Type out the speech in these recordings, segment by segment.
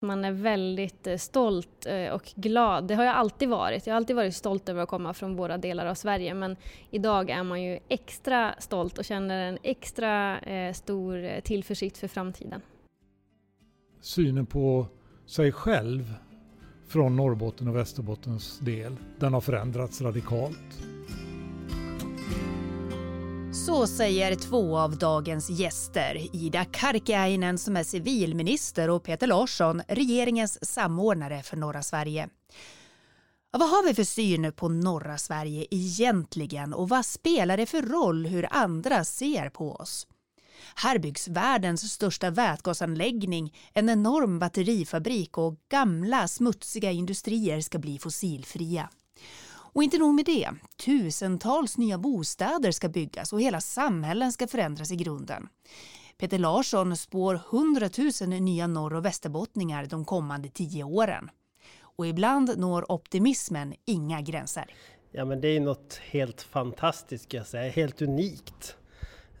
Man är väldigt eh, stolt eh, och glad. Det har jag alltid varit. Jag har alltid varit stolt över att komma från våra delar av Sverige men idag är man ju extra stolt och känner en extra eh, stor tillförsikt för framtiden. Synen på sig själv från Norrbotten och Västerbottens del, den har förändrats radikalt. Så säger två av dagens gäster, Ida Karkiainen som är civilminister och Peter Larsson, regeringens samordnare för norra Sverige. Vad har vi för syn på norra Sverige egentligen och vad spelar det för roll hur andra ser på oss? Här byggs världens största vätgasanläggning, en enorm batterifabrik och gamla smutsiga industrier ska bli fossilfria. Och inte nog med det, tusentals nya bostäder ska byggas och hela samhällen ska förändras i grunden. Peter Larsson spår 100 000 nya norr och västerbottningar de kommande tio åren. Och ibland når optimismen inga gränser. Ja men det är något helt fantastiskt, jag säga. helt unikt.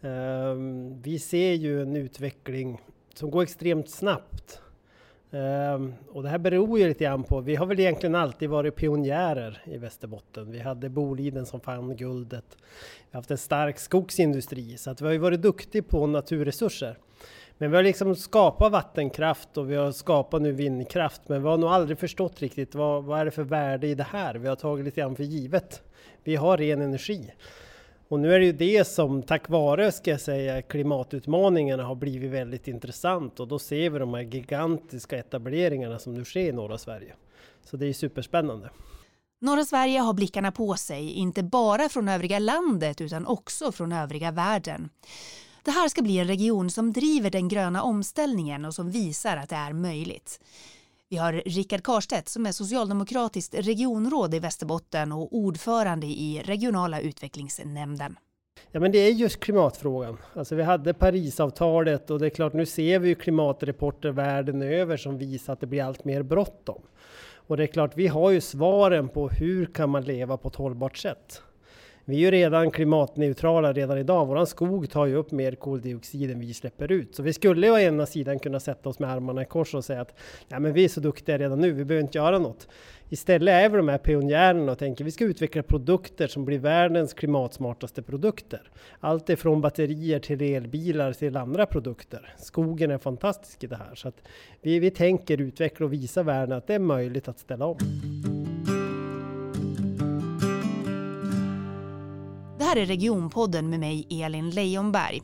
Ehm, vi ser ju en utveckling som går extremt snabbt. Um, och det här beror ju lite grann på, vi har väl egentligen alltid varit pionjärer i Västerbotten. Vi hade Boliden som fann guldet. Vi har haft en stark skogsindustri så att vi har ju varit duktiga på naturresurser. Men vi har liksom skapat vattenkraft och vi har skapat nu vindkraft men vi har nog aldrig förstått riktigt vad, vad är det för värde i det här? Vi har tagit lite grann för givet. Vi har ren energi. Och nu är det ju det som tack vare, ska jag säga, klimatutmaningarna har blivit väldigt intressant och då ser vi de här gigantiska etableringarna som nu sker i norra Sverige. Så det är superspännande. Norra Sverige har blickarna på sig, inte bara från övriga landet utan också från övriga världen. Det här ska bli en region som driver den gröna omställningen och som visar att det är möjligt. Vi har Rickard Karstedt som är socialdemokratiskt regionråd i Västerbotten och ordförande i regionala utvecklingsnämnden. Ja men det är just klimatfrågan. Alltså vi hade Parisavtalet och det är klart nu ser vi ju klimatrapporter världen över som visar att det blir allt mer bråttom. Och det är klart vi har ju svaren på hur kan man leva på ett hållbart sätt. Vi är ju redan klimatneutrala redan idag. Våran skog tar ju upp mer koldioxid än vi släpper ut. Så vi skulle ju å ena sidan kunna sätta oss med armarna i kors och säga att Nej, men vi är så duktiga redan nu, vi behöver inte göra något. Istället är vi de här pionjärerna och tänker vi ska utveckla produkter som blir världens klimatsmartaste produkter. Allt ifrån batterier till elbilar till andra produkter. Skogen är fantastisk i det här. Så att vi, vi tänker utveckla och visa världen att det är möjligt att ställa om. Här är Regionpodden med mig Elin Leijonberg.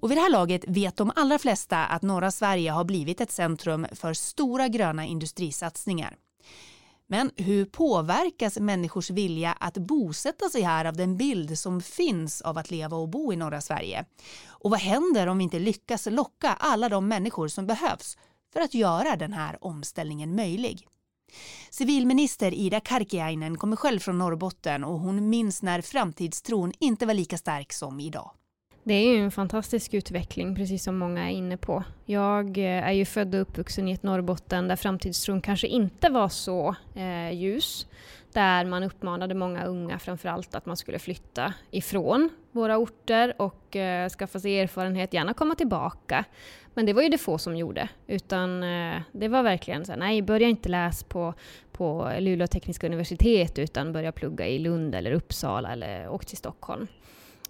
Och vid det här laget vet de allra flesta att norra Sverige har blivit ett centrum för stora gröna industrisatsningar. Men hur påverkas människors vilja att bosätta sig här av den bild som finns av att leva och bo i norra Sverige? Och vad händer om vi inte lyckas locka alla de människor som behövs för att göra den här omställningen möjlig? Civilminister Ida Karkiainen kommer själv från Norrbotten och hon minns när framtidstron inte var lika stark som idag. Det är ju en fantastisk utveckling, precis som många är inne på. Jag eh, är ju född och uppvuxen i ett Norrbotten där framtidstron kanske inte var så eh, ljus. Där man uppmanade många unga framförallt att man skulle flytta ifrån våra orter och eh, skaffa sig erfarenhet, gärna komma tillbaka. Men det var ju det få som gjorde. Utan eh, det var verkligen så här, nej börja inte läsa på, på Luleå tekniska universitet utan börja plugga i Lund eller Uppsala eller åk till Stockholm.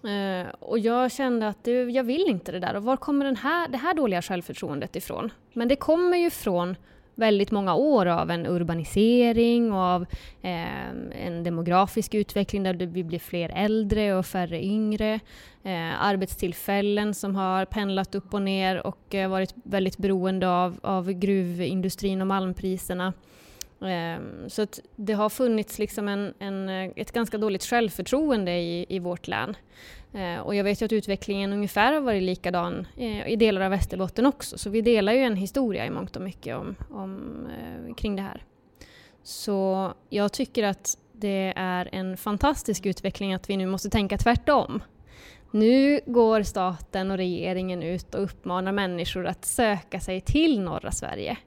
Uh, och jag kände att du, jag vill inte det där. Och var kommer den här, det här dåliga självförtroendet ifrån? Men det kommer ju från väldigt många år av en urbanisering och av eh, en demografisk utveckling där vi blir fler äldre och färre yngre. Eh, arbetstillfällen som har pendlat upp och ner och eh, varit väldigt beroende av, av gruvindustrin och malmpriserna. Ehm, så det har funnits liksom en, en, eh, ett ganska dåligt självförtroende i, i vårt län. Eh, och jag vet ju att utvecklingen ungefär har varit likadan eh, i delar av Västerbotten också, så vi delar ju en historia i mångt och mycket om, om, eh, kring det här. Så jag tycker att det är en fantastisk utveckling att vi nu måste tänka tvärtom. Nu går staten och regeringen ut och uppmanar människor att söka sig till norra Sverige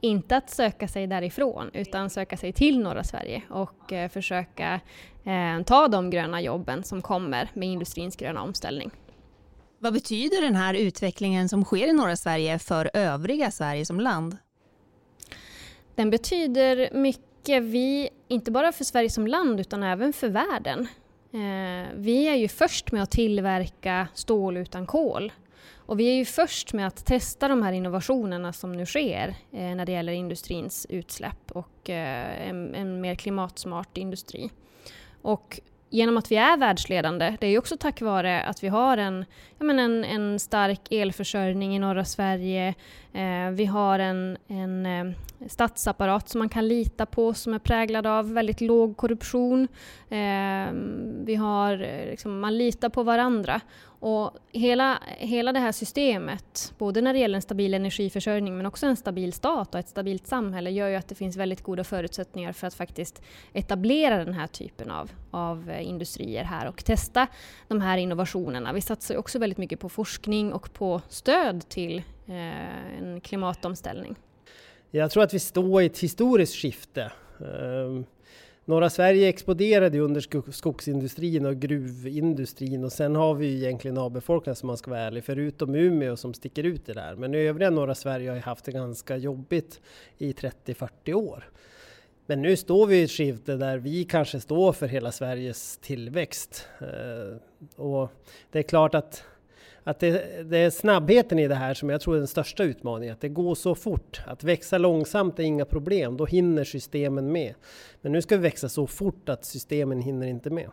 inte att söka sig därifrån utan söka sig till norra Sverige och eh, försöka eh, ta de gröna jobben som kommer med industrins gröna omställning. Vad betyder den här utvecklingen som sker i norra Sverige för övriga Sverige som land? Den betyder mycket, vi, inte bara för Sverige som land utan även för världen. Eh, vi är ju först med att tillverka stål utan kol. Och vi är ju först med att testa de här innovationerna som nu sker eh, när det gäller industrins utsläpp och eh, en, en, mer klimatsmart industri. Och genom att vi är världsledande, det är ju också tack vare att vi har en, men en, en stark elförsörjning i norra Sverige. Eh, vi har en, en eh, statsapparat som man kan lita på som är präglad av väldigt låg korruption. Eh, vi har, eh, liksom, man litar på varandra. Och hela, hela det här systemet, både när det gäller en stabil energiförsörjning men också en stabil stat och ett stabilt samhälle gör ju att det finns väldigt goda förutsättningar för att faktiskt etablera den här typen av, av eh, industrier här och testa de här innovationerna. Vi satsar också väldigt mycket på forskning och på stöd till eh, en klimatomställning. Jag tror att vi står i ett historiskt skifte. Um Norra Sverige exploderade ju under skogsindustrin och gruvindustrin och sen har vi ju egentligen avbefolkningen som man ska vara ärlig, förutom Umeå som sticker ut i det där. Men övriga norra Sverige har ju haft det ganska jobbigt i 30-40 år. Men nu står vi i ett skifte där vi kanske står för hela Sveriges tillväxt. Eh, och det är klart att att det, det, är snabbheten i det här som jag tror är den största utmaningen. Att det går så fort. Att växa långsamt är inga problem, då hinner systemen med. Men nu ska vi växa så fort att systemen hinner inte med.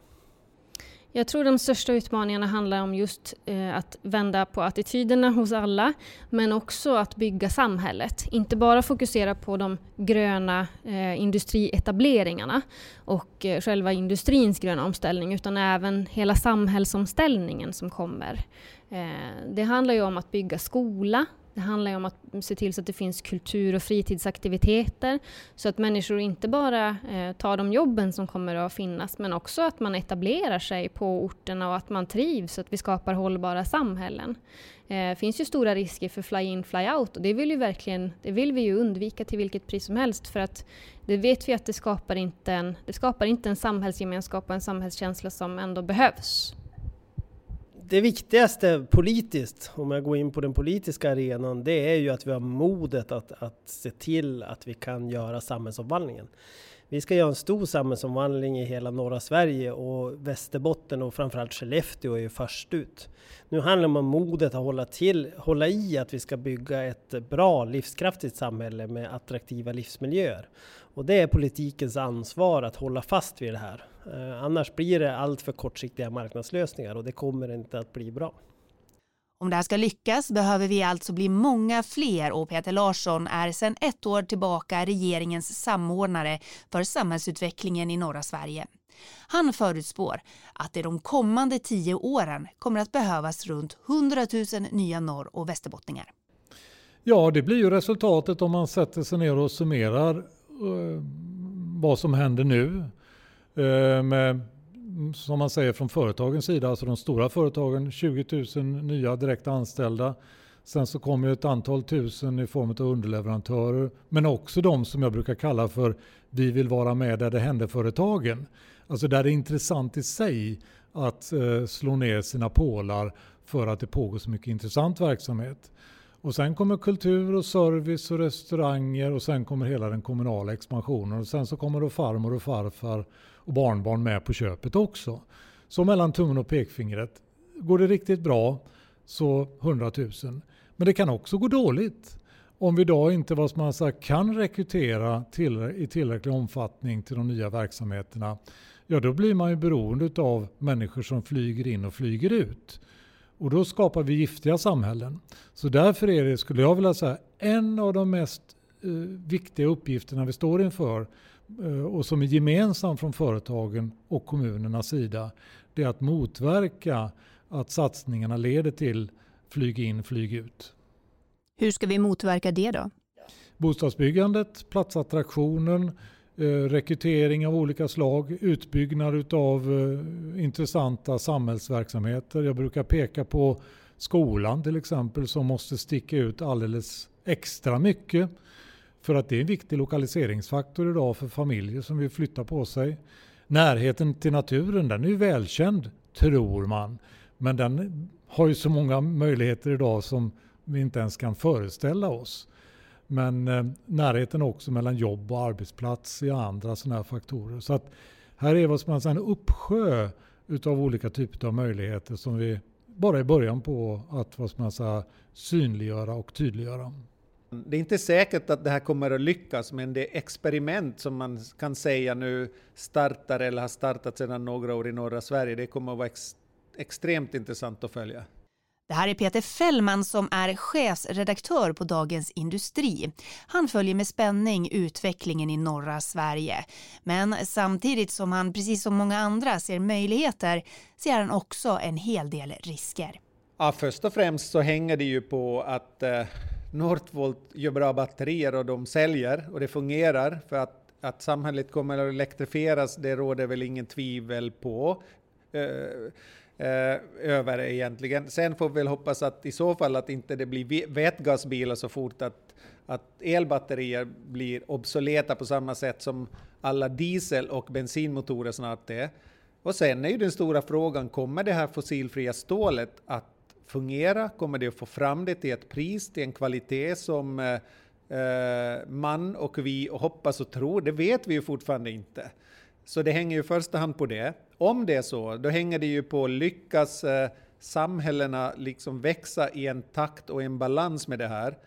Jag tror de största utmaningarna handlar om just eh, att vända på attityderna hos alla, men också att bygga samhället. Inte bara fokusera på de gröna eh, industrietableringarna och eh, själva industrins gröna omställning, utan även hela samhällsomställningen som kommer. Eh, det handlar ju om att bygga skola, det handlar om att se till så att det finns kultur och fritidsaktiviteter så att människor inte bara eh, tar de jobben som kommer att finnas men också att man etablerar sig på orterna och att man trivs så att vi skapar hållbara samhällen. Det eh, finns ju stora risker för fly-in, fly-out och det vill, ju verkligen, det vill vi ju undvika till vilket pris som helst för att det vet vi att det skapar inte en, det skapar inte en samhällsgemenskap och en samhällskänsla som ändå behövs det viktigaste politiskt, om jag går in på den politiska arenan, det är ju att vi har modet att, att se till att vi kan göra samhällsomvandlingen. Vi ska göra en stor samhällsomvandling i hela norra Sverige och Västerbotten och framförallt Skellefteå är ju först ut. Nu handlar det om modet att hålla, till, hålla i att vi ska bygga ett bra livskraftigt samhälle med attraktiva livsmiljöer. Och det är politikens ansvar att hålla fast vid det här. Eh, annars blir det allt för kortsiktiga marknadslösningar och det kommer inte att bli bra. Om det här ska lyckas behöver vi alltså bli många fler och Peter Larsson är sedan ett år tillbaka regeringens samordnare för samhällsutvecklingen i norra Sverige. Han förutspår att det de kommande tio åren kommer att behövas runt 100 000 nya norr och västerbottningar. Ja, det blir ju resultatet om man sätter sig ner och summerar eh, vad som händer nu Eh, med, som man säger från företagens sida, alltså de stora företagen, 20 000 nya direkt anställda. Sen så kommer ett antal tusen i form av underleverantörer, men också de som jag brukar kalla för vi vill vara med där det händer företagen. Alltså där det är intressant i sig att eh, slå ner sina pålar för att det pågår så mycket intressant verksamhet. Och sen kommer kultur och service och restauranger och sen kommer hela den kommunala expansionen och sen så kommer då farmor och farfar och barnbarn med på köpet också. Så mellan tummen och pekfingret. Går det riktigt bra så 100 000. Men det kan också gå dåligt. Om vi idag inte vad man sagt, kan rekrytera till, i tillräcklig omfattning till de nya verksamheterna, ja då blir man ju beroende av människor som flyger in och flyger ut. Och då skapar vi giftiga samhällen. Så därför är det, skulle jag vilja säga, en av de mest eh, viktiga uppgifterna vi står inför och som är gemensam från företagen och kommunernas sida, det är att motverka att satsningarna leder till flyg in, flyg ut. Hur ska vi motverka det då? Bostadsbyggandet, platsattraktionen, eh, rekrytering av olika slag, utbyggnad av eh, intressanta samhällsverksamheter. Jag brukar peka på skolan till exempel som måste sticka ut alldeles extra mycket för att det är en viktig lokaliseringsfaktor idag för familjer som vill flytta på sig. Närheten till naturen den är ju välkänd, tror man. Men den har ju så många möjligheter idag som vi inte ens kan föreställa oss. Men eh, närheten också mellan jobb och arbetsplats är andra sådana här faktorer. Så att här är vad som säga, en uppsjö utav olika typer av möjligheter som vi bara är början på att vad man säga, synliggöra och tydliggöra. Det är inte säkert att det här kommer att lyckas, men det experiment som man kan säga nu startar eller har startat sedan några år i norra Sverige, det kommer att vara ex extremt intressant att följa. Det här är Peter Fällman som är chefsredaktör på Dagens Industri. Han följer med spänning utvecklingen i norra Sverige. Men samtidigt som han, precis som många andra, ser möjligheter ser han också en hel del risker. Ja, först och främst så hänger det ju på att eh, Northvolt gör bra batterier och de säljer och det fungerar för att, att samhället kommer att elektrifieras, det råder väl ingen tvivel på. Eh, eh, över egentligen. Sen får vi väl hoppas att i så fall att inte det blir vätgasbilar så fort att, att elbatterier blir obsoleta på samma sätt som alla diesel och bensinmotorer snart är. Och sen är ju den stora frågan, kommer det här fossilfria stålet att fungera? Kommer det att få fram det till ett pris, till en kvalitet som eh, eh, man och vi hoppas och tror? Det vet vi ju fortfarande inte. Så det hänger ju i första hand på det. Om det är så, då hänger det ju på lyckas eh, samhällena liksom växa i en takt och en balans med det här.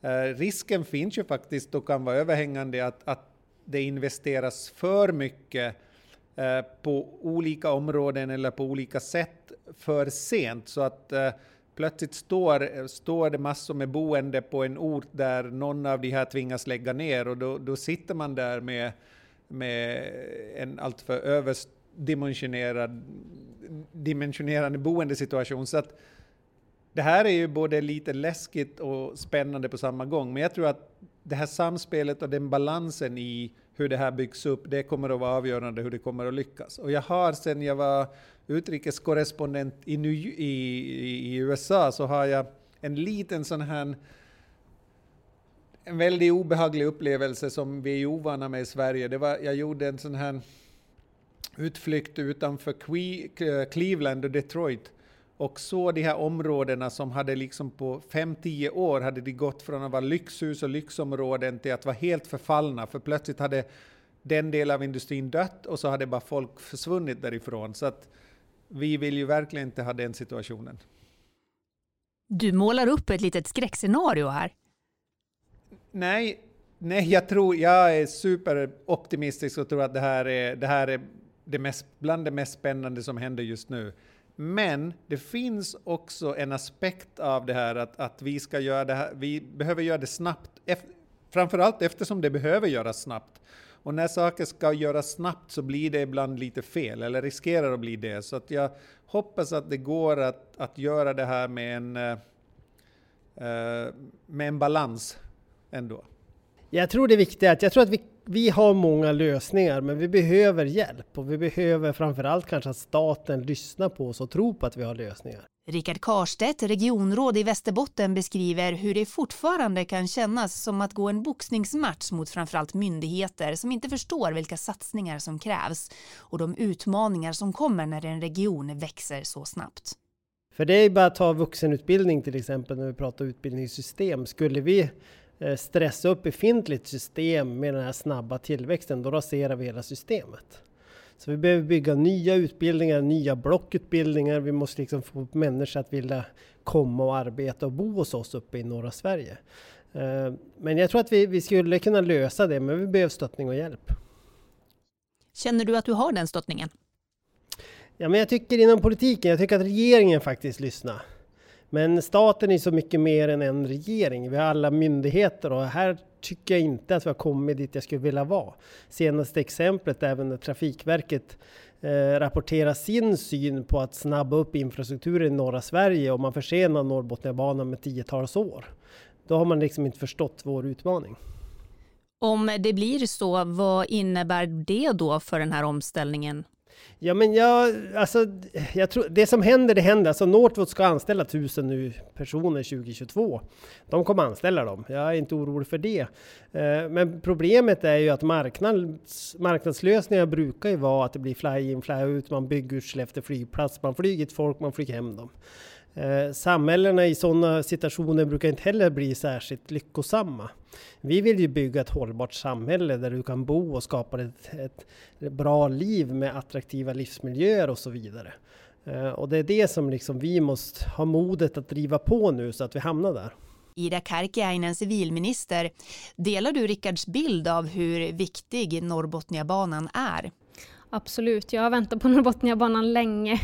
Eh, risken finns ju faktiskt och kan vara överhängande att, att det investeras för mycket eh, på olika områden eller på olika sätt för sent så att eh, plötsligt står, står det massor med boende på en ort där någon av de här tvingas lägga ner och då, då sitter man där med med en alltför överdimensionerad dimensionerande boendesituation. Så att det här är ju både lite läskigt och spännande på samma gång. Men jag tror att det här samspelet och den balansen i hur det här byggs upp, det kommer att vara avgörande hur det kommer att lyckas. Och jag har sedan jag var utrikeskorrespondent i, New, i, i USA så har jag en liten sån här en väldigt obehaglig upplevelse som vi är ovana med i Sverige. Det var, jag gjorde en sån här utflykt utanför Cleveland och Detroit och såg de här områdena som hade liksom på 5-10 år hade de gått från att vara lyxhus och lyxområden till att vara helt förfallna, för plötsligt hade den delen av industrin dött och så hade bara folk försvunnit därifrån. Så att vi vill ju verkligen inte ha den situationen. Du målar upp ett litet skräckscenario här. Nej, nej, jag tror, jag är superoptimistisk och tror att det här är, det här är det mest, bland det mest spännande som händer just nu. Men det finns också en aspekt av det här att, att vi ska göra det här, vi behöver göra det snabbt, framförallt eftersom det behöver göras snabbt. Och när saker ska göras snabbt så blir det ibland lite fel, eller riskerar att bli det. Så att jag hoppas att det går att, att göra det här med en, eh, eh, med en balans ändå? Jag tror det viktiga är att jag tror att vi, vi har många lösningar, men vi behöver hjälp och vi behöver framförallt kanske att staten lyssnar på oss och tror på att vi har lösningar. Richard Karstedt, regionråd i Västerbotten, beskriver hur det fortfarande kan kännas som att gå en boxningsmatch mot framförallt myndigheter som inte förstår vilka satsningar som krävs och de utmaningar som kommer när en region växer så snabbt. För det är bara att ta vuxenutbildning till exempel när vi pratar utbildningssystem. Skulle vi eh, stressa upp befintligt system med den här snabba tillväxten, då raserar vi hela systemet. Så vi behöver bygga nya utbildningar, nya blockutbildningar. Vi måste liksom få människor att vilja komma och arbeta och bo hos oss uppe i norra Sverige. Eh, men jag tror att vi, vi skulle kunna lösa det, men vi behöver stöttning och hjälp. Känner du att du har den stöttningen? Ja, men jag tycker inom politiken, jag tycker att regeringen faktiskt lyssnar. Men staten är så mycket mer än en regering. Vi har alla myndigheter och här tycker jag inte att vi har kommit dit jag skulle vilja vara. Senaste exemplet även när Trafikverket eh, rapporterar sin syn på att snabba upp infrastrukturen i norra Sverige och man försenar Norrbotniabanan med tiotals år. Då har man liksom inte förstått vår utmaning. Om det blir så, vad innebär det då för den här omställningen Ja, men jag, alltså, jag tror, det som händer, det händer. Alltså Northvolt ska anställa tusen nu personer 2022. De kommer anställa dem. Jag är inte orolig för det. Eh, men problemet är ju att marknads, marknadslösningar brukar ju vara att det blir fly-in, fly-out, man bygger ut Skellefteå flygplats, man flyger folk, man flyger hem dem. Eh, samhällena i sådana situationer brukar inte heller bli särskilt lyckosamma. Vi vill ju bygga ett hållbart samhälle där du kan bo och skapa ett, ett bra liv med attraktiva livsmiljöer och så vidare. Eh, och det är det som liksom vi måste ha modet att driva på nu så att vi hamnar där. Ida Karkiainen, civilminister. Delar du Rickards bild av hur viktig Norrbotniabanan är? Absolut, jag har väntat på Norrbotniabanan länge.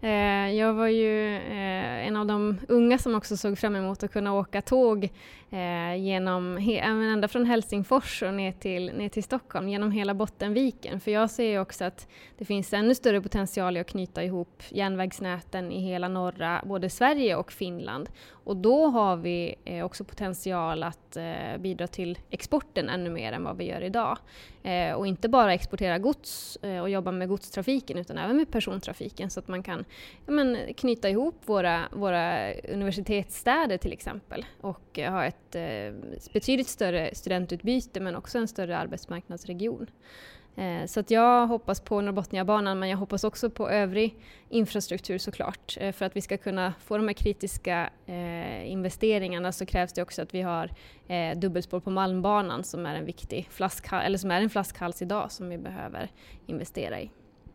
Eh, jag var ju eh, en av de unga som också såg fram emot att kunna åka tåg eh, genom, ända från Helsingfors och ner till, ner till Stockholm, genom hela Bottenviken. För jag ser ju också att det finns ännu större potential i att knyta ihop järnvägsnäten i hela norra, både Sverige och Finland. Och då har vi eh, också potential att eh, bidra till exporten ännu mer än vad vi gör idag. Eh, och inte bara exportera gods och jobba med godstrafiken utan även med persontrafiken så att man kan ja, men, knyta ihop våra, våra universitetsstäder till exempel och eh, ha ett eh, betydligt större studentutbyte men också en större arbetsmarknadsregion. Eh, så att jag hoppas på Norrbotniabanan men jag hoppas också på övrig infrastruktur såklart. Eh, för att vi ska kunna få de här kritiska eh, investeringarna så krävs det också att vi har eh, dubbelspår på Malmbanan som är en viktig flaskhals, eller som är en flaskhals idag som vi behöver investera i.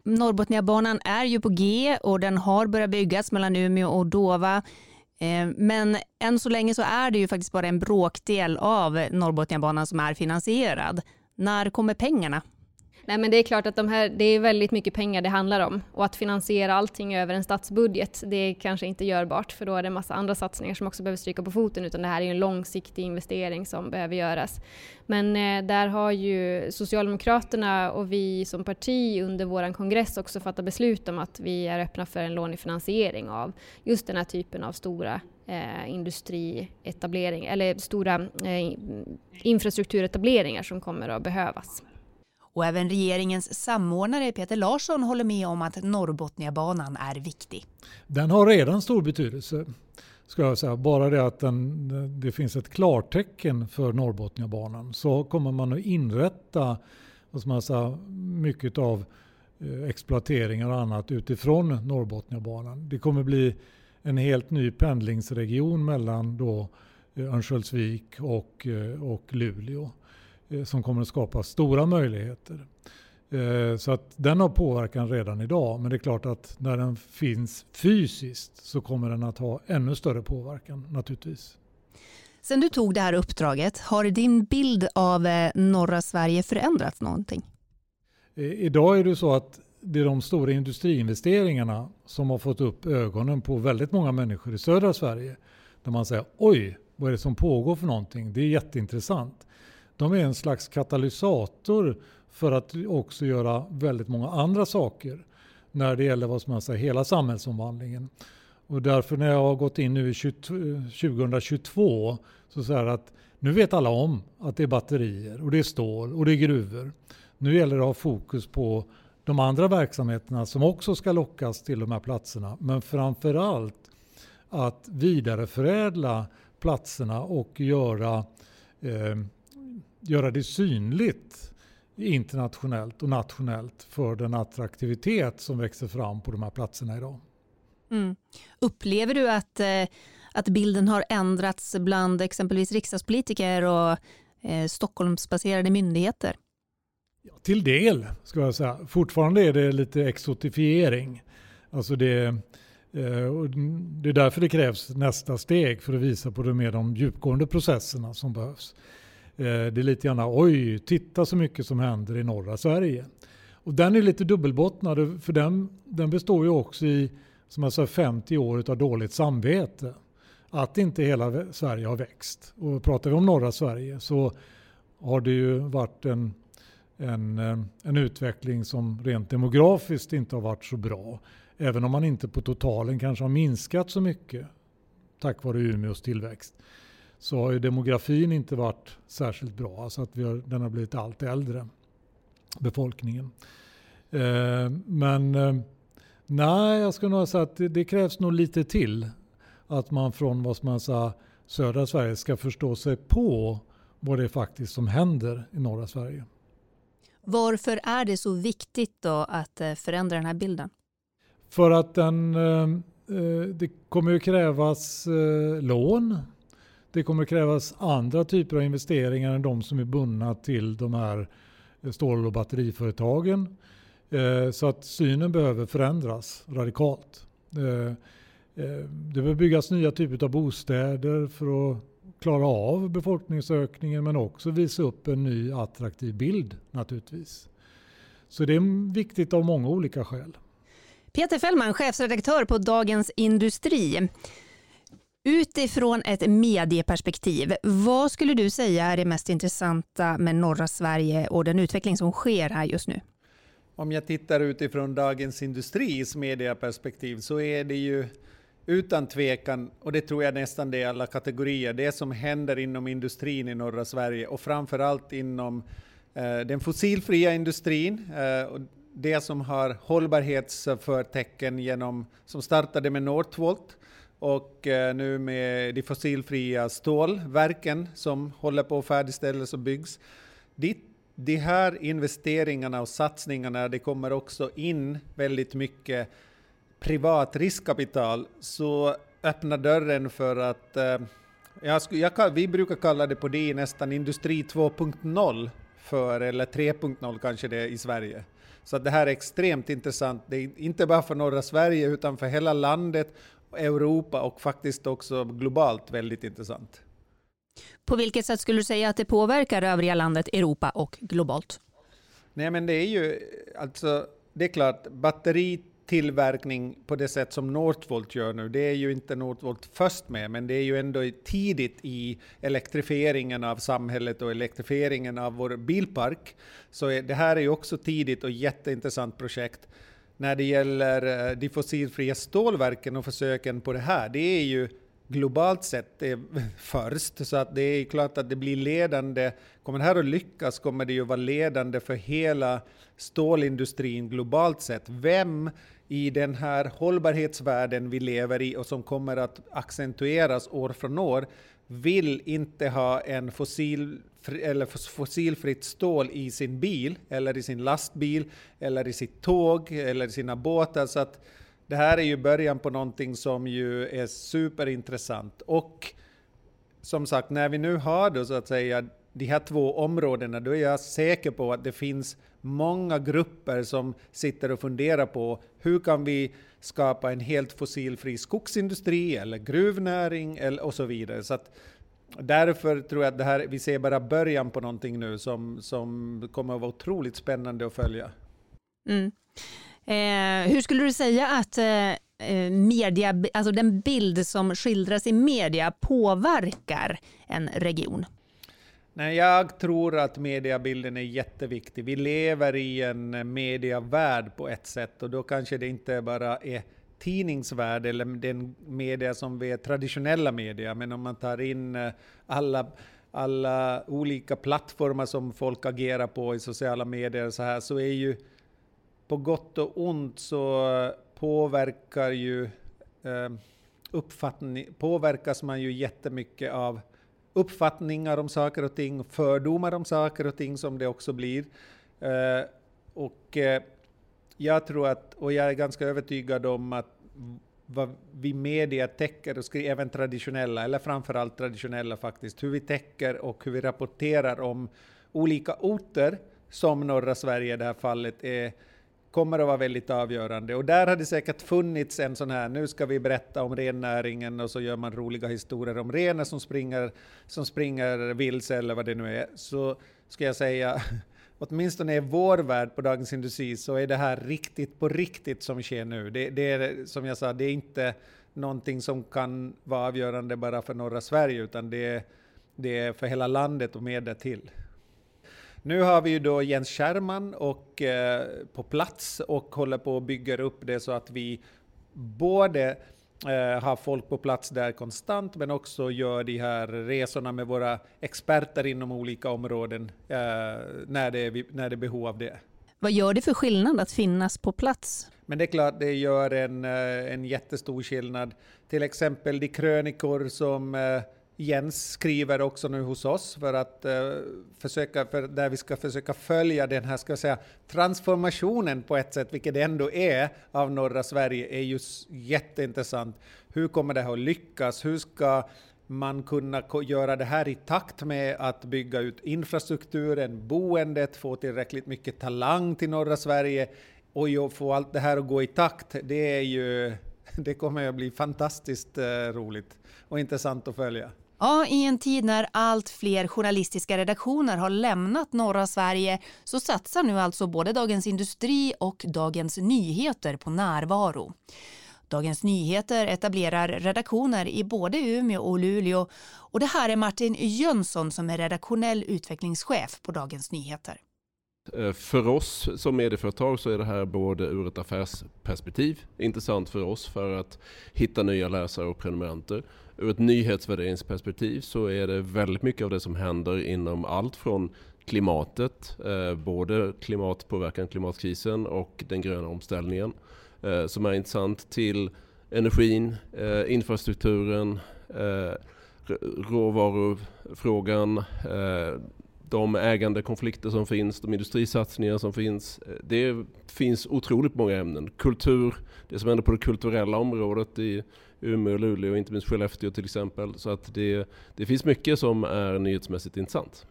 Norrbotniabanan är ju på G och den har börjat byggas mellan Umeå och Dova. Eh, men än så länge så är det ju faktiskt bara en bråkdel av Norrbotniabanan som är finansierad. När kommer pengarna? Nej men det är klart att de här, det är väldigt mycket pengar det handlar om och att finansiera allting över en statsbudget det är kanske inte görbart för då är det en massa andra satsningar som också behöver stryka på foten utan det här är ju en långsiktig investering som behöver göras. Men eh, där har ju Socialdemokraterna och vi som parti under vår kongress också fattat beslut om att vi är öppna för en lånefinansiering av just den här typen av stora eh, industrietablering eller stora eh, infrastrukturetableringar som kommer att behövas. Och även regeringens samordnare Peter Larsson håller med om att Norrbotniabanan är viktig. Den har redan stor betydelse. Ska jag säga. Bara det att den, det finns ett klartecken för Norrbotniabanan så kommer man att inrätta vad man säga, mycket av eh, exploateringar och annat utifrån Norrbotniabanan. Det kommer bli en helt ny pendlingsregion mellan då eh, Örnsköldsvik och, eh, och Luleå. Eh, som kommer att skapa stora möjligheter. Eh, så att den har påverkan redan idag, men det är klart att när den finns fysiskt så kommer den att ha ännu större påverkan naturligtvis. Sen du tog det här uppdraget, har din bild av eh, norra Sverige förändrats någonting? Idag är det så att det är de stora industriinvesteringarna som har fått upp ögonen på väldigt många människor i södra Sverige. Där man säger oj, vad är det som pågår för någonting? Det är jätteintressant de är en slags katalysator för att också göra väldigt många andra saker när det gäller vad man säger, hela samhällsomvandlingen. Och därför när jag har gått in nu i 2022 så säger jag att nu vet alla om att det är batterier och det är stål och det är gruvor. Nu gäller det att ha fokus på de andra verksamheterna som också ska lockas till de här platserna. Men framför allt att vidareförädla platserna och göra eh, göra det synligt internationellt och nationellt för den attraktivitet som växer fram på de här platserna idag. Mm. Upplever du att, eh, att bilden har ändrats bland exempelvis riksdagspolitiker och eh, Stockholmsbaserade myndigheter? Ja, till del, ska jag säga. Fortfarande är det lite exotifiering. Alltså det, eh, det är därför det krävs nästa steg för att visa på de mer de djupgående processerna som behövs. Eh, det är lite grann oj, titta så mycket som händer i norra Sverige. Och den är lite dubbelbottnad för den, den består ju också i som jag sa, 50 år av dåligt samvete. Att inte hela Sverige har växt. Och pratar vi om norra Sverige så har det ju varit en, en, eh, en utveckling som rent demografiskt inte har varit så bra. Även om man inte på totalen kanske har minskat så mycket tack vare Umeås tillväxt så har ju demografin inte varit särskilt bra. Alltså att vi har, den har blivit allt äldre, befolkningen. Eh, men eh, nej, jag skulle nog säga att det, det, krävs nog lite till. Att man från vad man säga, södra Sverige ska förstå sig på vad det är faktiskt som händer i norra Sverige. Varför är det så viktigt då att eh, förändra den här bilden? För att den, eh, det kommer att krävas lån. Det kommer att krävas andra typer av investeringar än de som är bundna till de här stål och batteriföretagen. Eh, så att synen behöver förändras radikalt. Eh, eh, det behöver byggas nya typer av bostäder för att klara av befolkningsökningen men också visa upp en ny attraktiv bild naturligtvis. Så det är viktigt av många olika skäl. Peter Fällman, chefsredaktör på Dagens Industri. Utifrån ett medieperspektiv, vad skulle du säga är det mest intressanta med norra Sverige och den utveckling som sker här just nu? Om jag tittar utifrån Dagens Industris medieperspektiv så är det ju utan tvekan, och det tror jag nästan det är alla kategorier, det som händer inom industrin i norra Sverige och framförallt inom eh, den fossilfria industrin, eh, och det som har hållbarhetsförtecken genom, som startade med Northvolt och eh, nu med de fossilfria stålverken som håller på att färdigställas och byggs. De här investeringarna och satsningarna, det kommer också in väldigt mycket privat riskkapital så öppnar dörren för att eh, jag jag, jag, vi brukar kalla det på det nästan industri 2.0 för, eller 3.0 kanske det är i Sverige. Så det här är extremt intressant. Det är inte bara för norra Sverige utan för hela landet, Europa och faktiskt också globalt väldigt intressant. På vilket sätt skulle du säga att det påverkar övriga landet, Europa och globalt? Nej men det är ju alltså, det är klart, batteri tillverkning på det sätt som Northvolt gör nu, det är ju inte Northvolt först med, men det är ju ändå tidigt i elektrifieringen av samhället och elektrifieringen av vår bilpark. Så det här är ju också tidigt och jätteintressant projekt. När det gäller eh, de fossilfria stålverken och försöken på det här, det är ju globalt sett först, så att det är klart att det blir ledande. Kommer det här att lyckas kommer det ju vara ledande för hela stålindustrin globalt sett. Vem i den här hållbarhetsvärlden vi lever i och som kommer att accentueras år från år vill inte ha en fossil, eller fossilfritt stål i sin bil, eller i sin lastbil, eller i sitt tåg, eller i sina båtar. Så att det här är ju början på någonting som ju är superintressant. Och som sagt, när vi nu har då så att säga de här två områdena, då är jag säker på att det finns många grupper som sitter och funderar på hur kan vi skapa en helt fossilfri skogsindustri eller gruvnäring eller, och så vidare. Så att därför tror jag att det här, vi ser bara början på någonting nu som, som kommer att vara otroligt spännande att följa. Mm. Eh, hur skulle du säga att eh, eh media, alltså den bild som skildras i media påverkar en region? Nej, jag tror att mediebilden är jätteviktig. Vi lever i en medievärld på ett sätt och då kanske det inte bara är tidningsvärld eller den media som vi är traditionella media, men om man tar in eh, alla alla olika plattformar som folk agerar på i sociala medier så här så är ju på gott och ont så påverkar ju eh, uppfattning, påverkas man ju jättemycket av uppfattningar om saker och ting, fördomar om saker och ting som det också blir. Eh, och eh, jag tror att, och jag är ganska övertygad om att vad vi media täcker, och skriver, även traditionella, eller framförallt traditionella faktiskt, hur vi täcker och hur vi rapporterar om olika orter, som norra Sverige i det här fallet, är kommer att vara väldigt avgörande. Och där har det säkert funnits en sån här, nu ska vi berätta om rennäringen och så gör man roliga historier om renar som springer, som springer vilse eller vad det nu är. Så ska jag säga, åtminstone i vår värld på Dagens Industri så är det här riktigt på riktigt som sker nu. Det, det är som jag sa, det är inte någonting som kan vara avgörande bara för norra Sverige utan det är, det är för hela landet och mer därtill. Nu har vi ju då Jens Scherman och, eh, på plats och håller på att bygga upp det så att vi både eh, har folk på plats där konstant men också gör de här resorna med våra experter inom olika områden eh, när, det är, när det är behov av det. Vad gör det för skillnad att finnas på plats? Men det är klart, det gör en, eh, en jättestor skillnad. Till exempel de krönikor som eh, Jens skriver också nu hos oss för att eh, försöka, för där vi ska försöka följa den här ska jag säga, transformationen på ett sätt, vilket det ändå är av norra Sverige, är ju jätteintressant. Hur kommer det här att lyckas? Hur ska man kunna göra det här i takt med att bygga ut infrastrukturen, boendet, få tillräckligt mycket talang till norra Sverige och få allt det här att gå i takt. Det, är ju, det kommer att bli fantastiskt eh, roligt och intressant att följa. Ja, i en tid när allt fler journalistiska redaktioner har lämnat norra Sverige så satsar nu alltså både Dagens Industri och Dagens Nyheter på närvaro. Dagens Nyheter etablerar redaktioner i både Umeå och Luleå och det här är Martin Jönsson som är redaktionell utvecklingschef på Dagens Nyheter. Eh, för oss som medieföretag så är det här både ur ett affärsperspektiv intressant för oss för att hitta nya läsare och prenumeranter. Ur ett nyhetsvärderingsperspektiv så är det väldigt mycket av det som händer inom allt från klimatet, eh, både klimatpåverkan, klimatkrisen och den gröna omställningen eh, som är intressant till energin, infrastrukturen, råvarufrågan, de ägandekonflikter som finns, de industrisatsningar som finns. Eh, det finns otroligt många ämnen. Kultur, det som händer på det kulturella området i Umeå, Luleå och inte minst Skellefteå till exempel. Så att det, det finns mycket som är nyhetsmässigt intressant.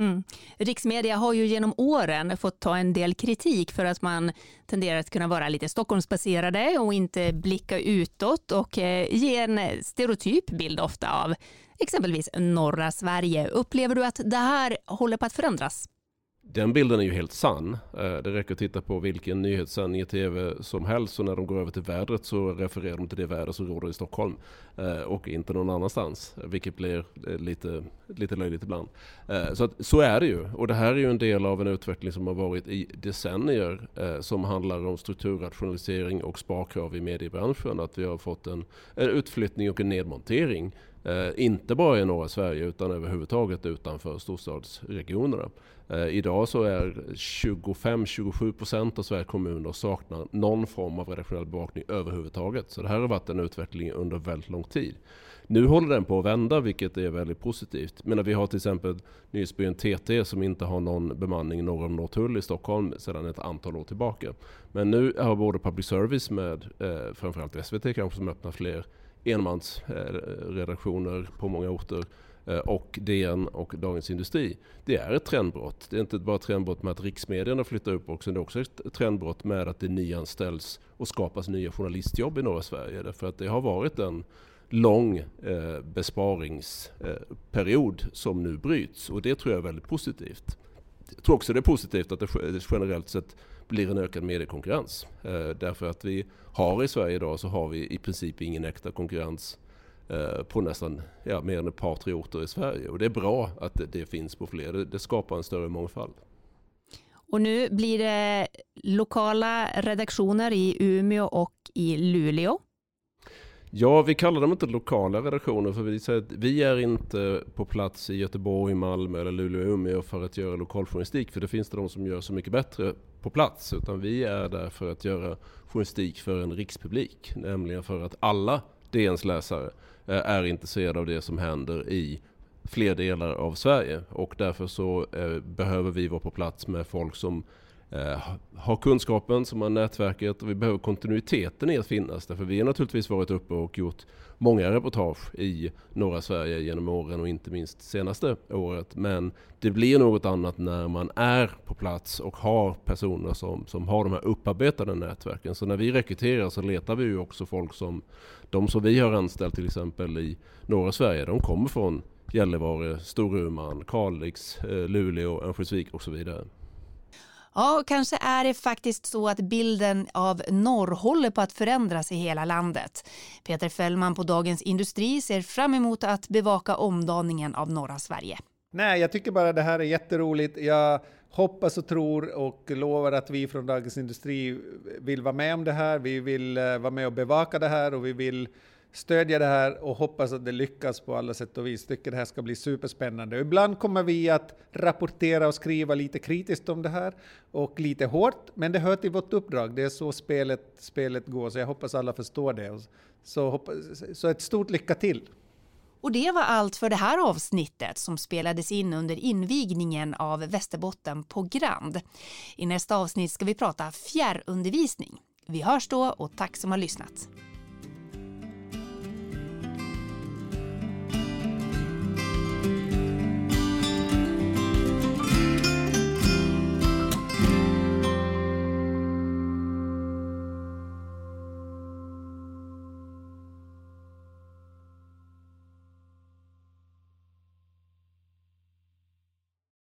Mm. Riksmedia har ju genom åren fått ta en del kritik för att man tenderar att kunna vara lite Stockholmsbaserade och inte blicka utåt och eh, ge en stereotyp bild ofta av exempelvis norra Sverige. Upplever du att det här håller på att förändras? Den bilden är ju helt sann. Eh, det räcker att titta på vilken nyhetssändning i tv som helst och när de går över till vädret så refererar de till det väder som råder i Stockholm eh, och inte någon annanstans, vilket blir eh, lite, lite löjligt ibland. Så, att, så är det ju och det här är ju en del av en utveckling som har varit i decennier som handlar om strukturrationalisering och sparkrav i mediebranschen. Att vi har fått en, en utflyttning och en nedmontering Eh, inte bara i norra Sverige utan överhuvudtaget utanför storstadsregionerna. Eh, idag så är 25-27 procent av Sveriges kommuner saknar någon form av redaktionell bevakning överhuvudtaget. Så det här har varit en utveckling under väldigt lång tid. Nu håller den på att vända, vilket är väldigt positivt. Men vi har till exempel nyhetsbyrån TT som inte har någon bemanning norr om Norrtull i Stockholm sedan ett antal år tillbaka. Men nu har både public service med, eh, framförallt SVT kanske, som öppnar fler enmansredaktioner på många orter eh, och DN och Dagens Industri. Det är ett trendbrott. Det är inte bara ett trendbrott med att riksmedierna flyttar upp också, det är också ett trendbrott med att det nyanställs och skapas nya journalistjobb i norra Sverige. Därför att det har varit en lång eh, besparingsperiod eh, som nu bryts och det tror jag är väldigt positivt. Jag tror också det är positivt att det generellt sett blir en ökad mediekonkurrens. Eh, därför att vi har i Sverige idag så har vi i princip ingen äkta konkurrens eh, på nästan ja, mer än ett par, tre orter i Sverige. Och det är bra att det, det finns på fler. Det, det skapar en större mångfald. Och nu blir det lokala redaktioner i Umeå och i Luleå. Ja, vi kallar dem inte lokala redaktioner för vi säger att vi är inte på plats i Göteborg, Malmö eller Luleå och Umeå för att göra lokaljournalistik. För det finns det de som gör så mycket bättre på plats. Utan vi är där för att göra journalistik för en rikspublik. Nämligen för att alla DNs läsare eh, är intresserade av det som händer i fler delar av Sverige. Och därför så eh, behöver vi vara på plats med folk som eh, har kunskapen, som har nätverket och vi behöver kontinuiteten i att finnas. Därför vi har naturligtvis varit uppe och gjort många reportage i norra Sverige genom åren och inte minst senaste året. Men det blir något annat när man är på plats och har personer som, som har de här upparbetade nätverken. Så när vi rekryterar så letar vi ju också folk som de som vi har anställt till exempel i norra Sverige, de kommer från Gällivare, Storuman, Kalix, eh, Luleå, Örnsköldsvik och så vidare. Ja, kanske är det faktiskt så att bilden av norr håller på att förändras i hela landet. Peter Fällman på Dagens Industri ser fram emot att bevaka omdaningen av norra Sverige. Nej, jag tycker bara det här är jätteroligt. Jag hoppas och tror och lovar att vi från Dagens Industri vill vara med om det här. Vi vill eh, vara med och bevaka det här och vi vill stödja det här och hoppas att det lyckas på alla sätt och vis. Tycker det här ska bli superspännande. Ibland kommer vi att rapportera och skriva lite kritiskt om det här och lite hårt, men det hör till vårt uppdrag. Det är så spelet, spelet går, så jag hoppas alla förstår det. Så, hoppas, så ett stort lycka till! Och det var allt för det här avsnittet som spelades in under invigningen av Västerbotten på Grand. I nästa avsnitt ska vi prata fjärrundervisning. Vi hörs då och tack som har lyssnat.